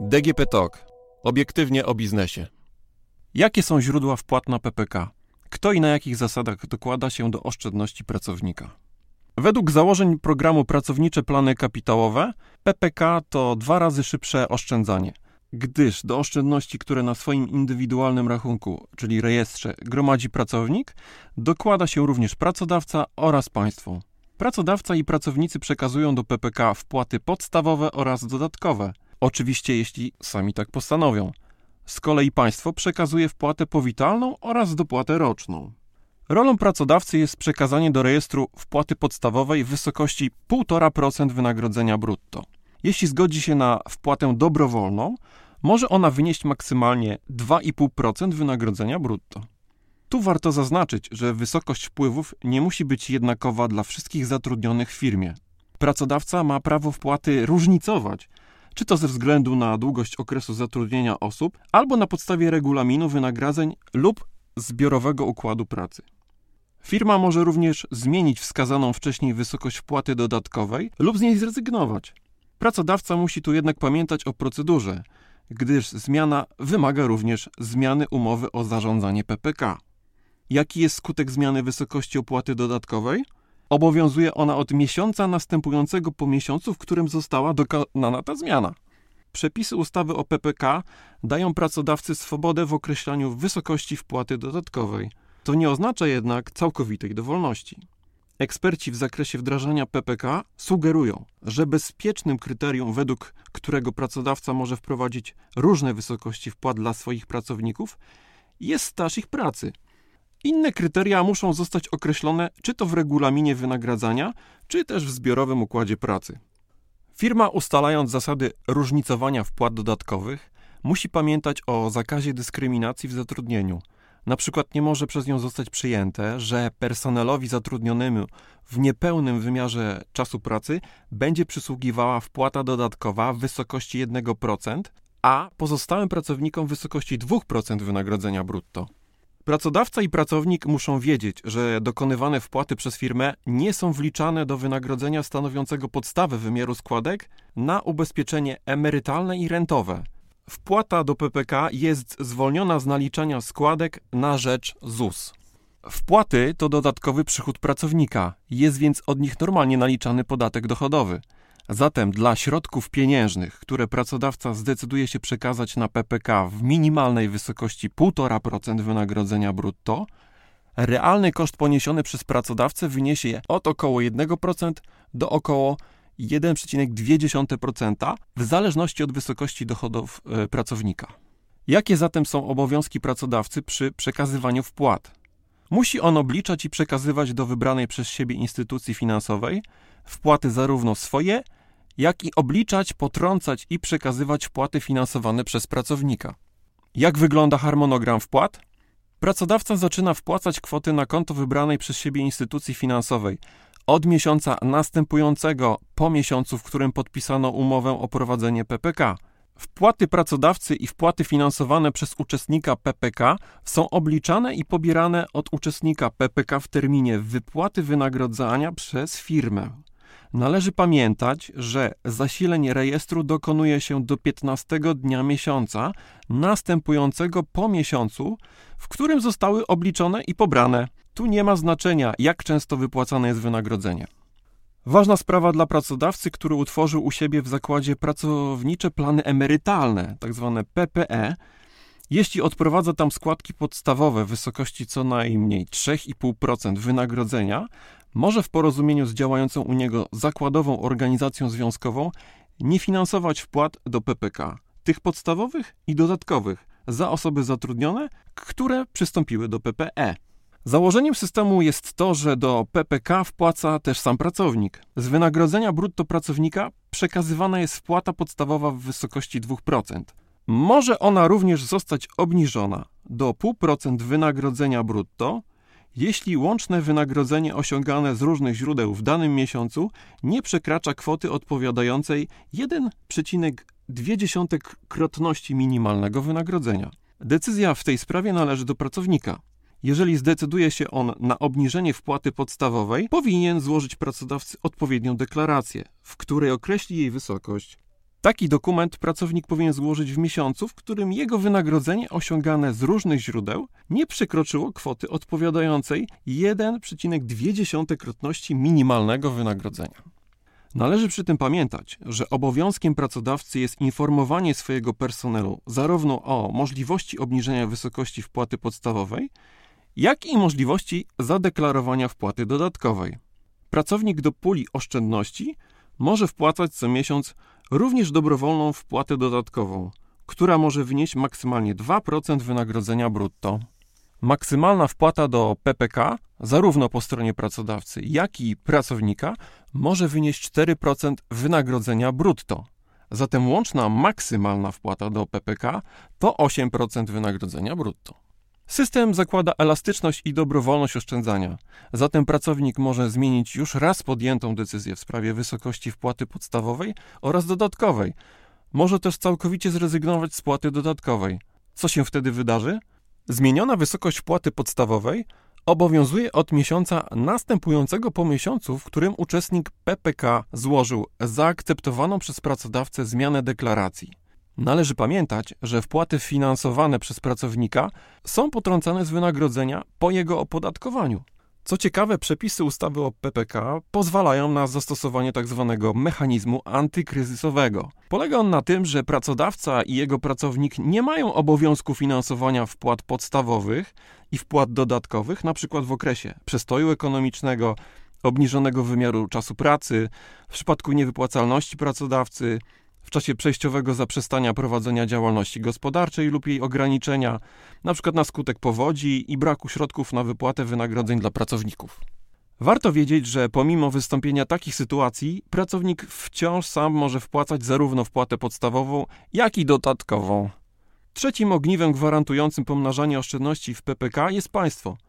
DGP Talk. Obiektywnie o biznesie. Jakie są źródła wpłat na PPK? Kto i na jakich zasadach dokłada się do oszczędności pracownika? Według założeń programu Pracownicze Plany Kapitałowe, PPK to dwa razy szybsze oszczędzanie, gdyż do oszczędności, które na swoim indywidualnym rachunku, czyli rejestrze, gromadzi pracownik, dokłada się również pracodawca oraz państwo. Pracodawca i pracownicy przekazują do PPK wpłaty podstawowe oraz dodatkowe, oczywiście jeśli sami tak postanowią. Z kolei państwo przekazuje wpłatę powitalną oraz dopłatę roczną. Rolą pracodawcy jest przekazanie do rejestru wpłaty podstawowej w wysokości 1,5% wynagrodzenia brutto. Jeśli zgodzi się na wpłatę dobrowolną, może ona wynieść maksymalnie 2,5% wynagrodzenia brutto. Tu warto zaznaczyć, że wysokość wpływów nie musi być jednakowa dla wszystkich zatrudnionych w firmie. Pracodawca ma prawo wpłaty różnicować, czy to ze względu na długość okresu zatrudnienia osób, albo na podstawie regulaminu wynagrodzeń lub zbiorowego układu pracy. Firma może również zmienić wskazaną wcześniej wysokość wpłaty dodatkowej lub z niej zrezygnować. Pracodawca musi tu jednak pamiętać o procedurze, gdyż zmiana wymaga również zmiany umowy o zarządzanie PPK. Jaki jest skutek zmiany wysokości opłaty dodatkowej? Obowiązuje ona od miesiąca następującego po miesiącu, w którym została dokonana ta zmiana. Przepisy ustawy o PPK dają pracodawcy swobodę w określaniu wysokości wpłaty dodatkowej. To nie oznacza jednak całkowitej dowolności. Eksperci w zakresie wdrażania PPK sugerują, że bezpiecznym kryterium, według którego pracodawca może wprowadzić różne wysokości wpłat dla swoich pracowników, jest staż ich pracy. Inne kryteria muszą zostać określone czy to w regulaminie wynagradzania, czy też w zbiorowym układzie pracy. Firma, ustalając zasady różnicowania wpłat dodatkowych, musi pamiętać o zakazie dyskryminacji w zatrudnieniu – na przykład nie może przez nią zostać przyjęte, że personelowi zatrudnionemu w niepełnym wymiarze czasu pracy będzie przysługiwała wpłata dodatkowa w wysokości 1%, a pozostałym pracownikom w wysokości 2% wynagrodzenia brutto. Pracodawca i pracownik muszą wiedzieć, że dokonywane wpłaty przez firmę nie są wliczane do wynagrodzenia stanowiącego podstawę wymiaru składek na ubezpieczenie emerytalne i rentowe – Wpłata do PPK jest zwolniona z naliczania składek na rzecz ZUS. Wpłaty to dodatkowy przychód pracownika, jest więc od nich normalnie naliczany podatek dochodowy. Zatem dla środków pieniężnych, które pracodawca zdecyduje się przekazać na PPK w minimalnej wysokości 1,5% wynagrodzenia brutto, realny koszt poniesiony przez pracodawcę wyniesie od około 1% do około 1,2% w zależności od wysokości dochodów e, pracownika. Jakie zatem są obowiązki pracodawcy przy przekazywaniu wpłat? Musi on obliczać i przekazywać do wybranej przez siebie instytucji finansowej wpłaty zarówno swoje, jak i obliczać, potrącać i przekazywać wpłaty finansowane przez pracownika. Jak wygląda harmonogram wpłat? Pracodawca zaczyna wpłacać kwoty na konto wybranej przez siebie instytucji finansowej od miesiąca następującego po miesiącu, w którym podpisano umowę o prowadzenie PPK. Wpłaty pracodawcy i wpłaty finansowane przez uczestnika PPK są obliczane i pobierane od uczestnika PPK w terminie wypłaty wynagrodzenia przez firmę. Należy pamiętać, że zasilenie rejestru dokonuje się do 15 dnia miesiąca następującego po miesiącu, w którym zostały obliczone i pobrane. Tu nie ma znaczenia, jak często wypłacane jest wynagrodzenie. Ważna sprawa dla pracodawcy, który utworzył u siebie w zakładzie pracownicze plany emerytalne, tzw. Tak PPE, jeśli odprowadza tam składki podstawowe w wysokości co najmniej 3,5% wynagrodzenia, może w porozumieniu z działającą u niego zakładową organizacją związkową nie finansować wpłat do PPK, tych podstawowych i dodatkowych, za osoby zatrudnione, które przystąpiły do PPE. Założeniem systemu jest to, że do PPK wpłaca też sam pracownik. Z wynagrodzenia brutto pracownika przekazywana jest wpłata podstawowa w wysokości 2%. Może ona również zostać obniżona do 0,5% wynagrodzenia brutto, jeśli łączne wynagrodzenie osiągane z różnych źródeł w danym miesiącu nie przekracza kwoty odpowiadającej 1,2 krotności minimalnego wynagrodzenia. Decyzja w tej sprawie należy do pracownika. Jeżeli zdecyduje się on na obniżenie wpłaty podstawowej, powinien złożyć pracodawcy odpowiednią deklarację, w której określi jej wysokość. Taki dokument pracownik powinien złożyć w miesiącu, w którym jego wynagrodzenie osiągane z różnych źródeł nie przekroczyło kwoty odpowiadającej 1,2-krotności minimalnego wynagrodzenia. Należy przy tym pamiętać, że obowiązkiem pracodawcy jest informowanie swojego personelu zarówno o możliwości obniżenia wysokości wpłaty podstawowej, jak i możliwości zadeklarowania wpłaty dodatkowej. Pracownik do puli oszczędności może wpłacać co miesiąc również dobrowolną wpłatę dodatkową, która może wynieść maksymalnie 2% wynagrodzenia brutto. Maksymalna wpłata do PPK, zarówno po stronie pracodawcy, jak i pracownika, może wynieść 4% wynagrodzenia brutto. Zatem łączna maksymalna wpłata do PPK to 8% wynagrodzenia brutto. System zakłada elastyczność i dobrowolność oszczędzania. Zatem pracownik może zmienić już raz podjętą decyzję w sprawie wysokości wpłaty podstawowej oraz dodatkowej. Może też całkowicie zrezygnować z płaty dodatkowej. Co się wtedy wydarzy? Zmieniona wysokość wpłaty podstawowej obowiązuje od miesiąca następującego po miesiącu, w którym uczestnik PPK złożył zaakceptowaną przez pracodawcę zmianę deklaracji. Należy pamiętać, że wpłaty finansowane przez pracownika są potrącane z wynagrodzenia po jego opodatkowaniu. Co ciekawe, przepisy ustawy o PPK pozwalają na zastosowanie tzw. Tak mechanizmu antykryzysowego. Polega on na tym, że pracodawca i jego pracownik nie mają obowiązku finansowania wpłat podstawowych i wpłat dodatkowych, np. w okresie przestoju ekonomicznego, obniżonego wymiaru czasu pracy, w przypadku niewypłacalności pracodawcy, w czasie przejściowego zaprzestania prowadzenia działalności gospodarczej lub jej ograniczenia, np. na skutek powodzi i braku środków na wypłatę wynagrodzeń dla pracowników. Warto wiedzieć, że pomimo wystąpienia takich sytuacji, pracownik wciąż sam może wpłacać zarówno wpłatę podstawową, jak i dodatkową. Trzecim ogniwem gwarantującym pomnażanie oszczędności w PPK jest państwo –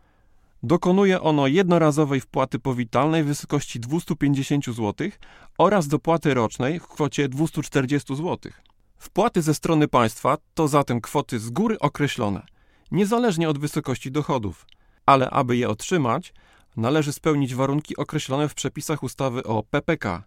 Dokonuje ono jednorazowej wpłaty powitalnej w wysokości 250 zł oraz dopłaty rocznej w kwocie 240 zł. Wpłaty ze strony państwa to zatem kwoty z góry określone, niezależnie od wysokości dochodów, ale aby je otrzymać, należy spełnić warunki określone w przepisach ustawy o PPK.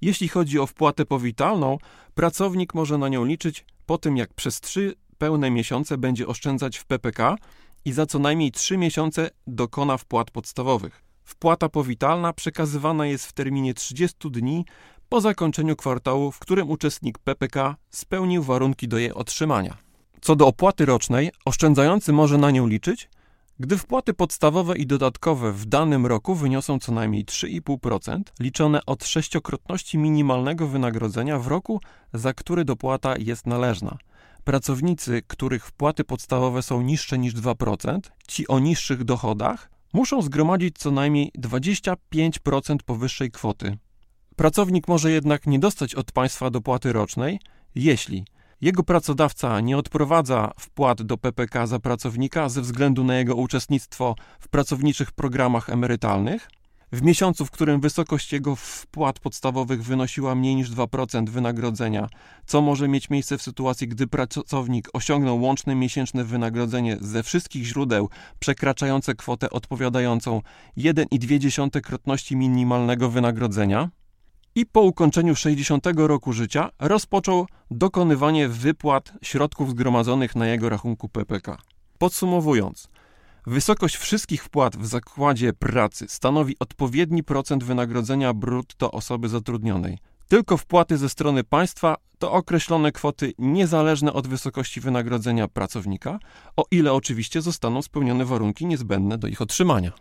Jeśli chodzi o wpłatę powitalną, pracownik może na nią liczyć po tym, jak przez trzy pełne miesiące będzie oszczędzać w PPK i za co najmniej 3 miesiące dokona wpłat podstawowych. Wpłata powitalna przekazywana jest w terminie 30 dni po zakończeniu kwartału, w którym uczestnik PPK spełnił warunki do jej otrzymania. Co do opłaty rocznej, oszczędzający może na nią liczyć, gdy wpłaty podstawowe i dodatkowe w danym roku wyniosą co najmniej 3,5%, liczone od sześciokrotności minimalnego wynagrodzenia w roku, za który dopłata jest należna – Pracownicy, których wpłaty podstawowe są niższe niż 2%, ci o niższych dochodach, muszą zgromadzić co najmniej 25% powyższej kwoty. Pracownik może jednak nie dostać od państwa dopłaty rocznej, jeśli jego pracodawca nie odprowadza wpłat do PPK za pracownika ze względu na jego uczestnictwo w pracowniczych programach emerytalnych, w miesiącu, w którym wysokość jego wpłat podstawowych wynosiła mniej niż 2% wynagrodzenia, co może mieć miejsce w sytuacji, gdy pracownik osiągnął łączne miesięczne wynagrodzenie ze wszystkich źródeł przekraczające kwotę odpowiadającą 1,2-krotności minimalnego wynagrodzenia, i po ukończeniu 60 roku życia rozpoczął dokonywanie wypłat środków zgromadzonych na jego rachunku PPK. Podsumowując, Wysokość wszystkich wpłat w zakładzie pracy stanowi odpowiedni procent wynagrodzenia brutto osoby zatrudnionej. Tylko wpłaty ze strony państwa to określone kwoty niezależne od wysokości wynagrodzenia pracownika, o ile oczywiście zostaną spełnione warunki niezbędne do ich otrzymania.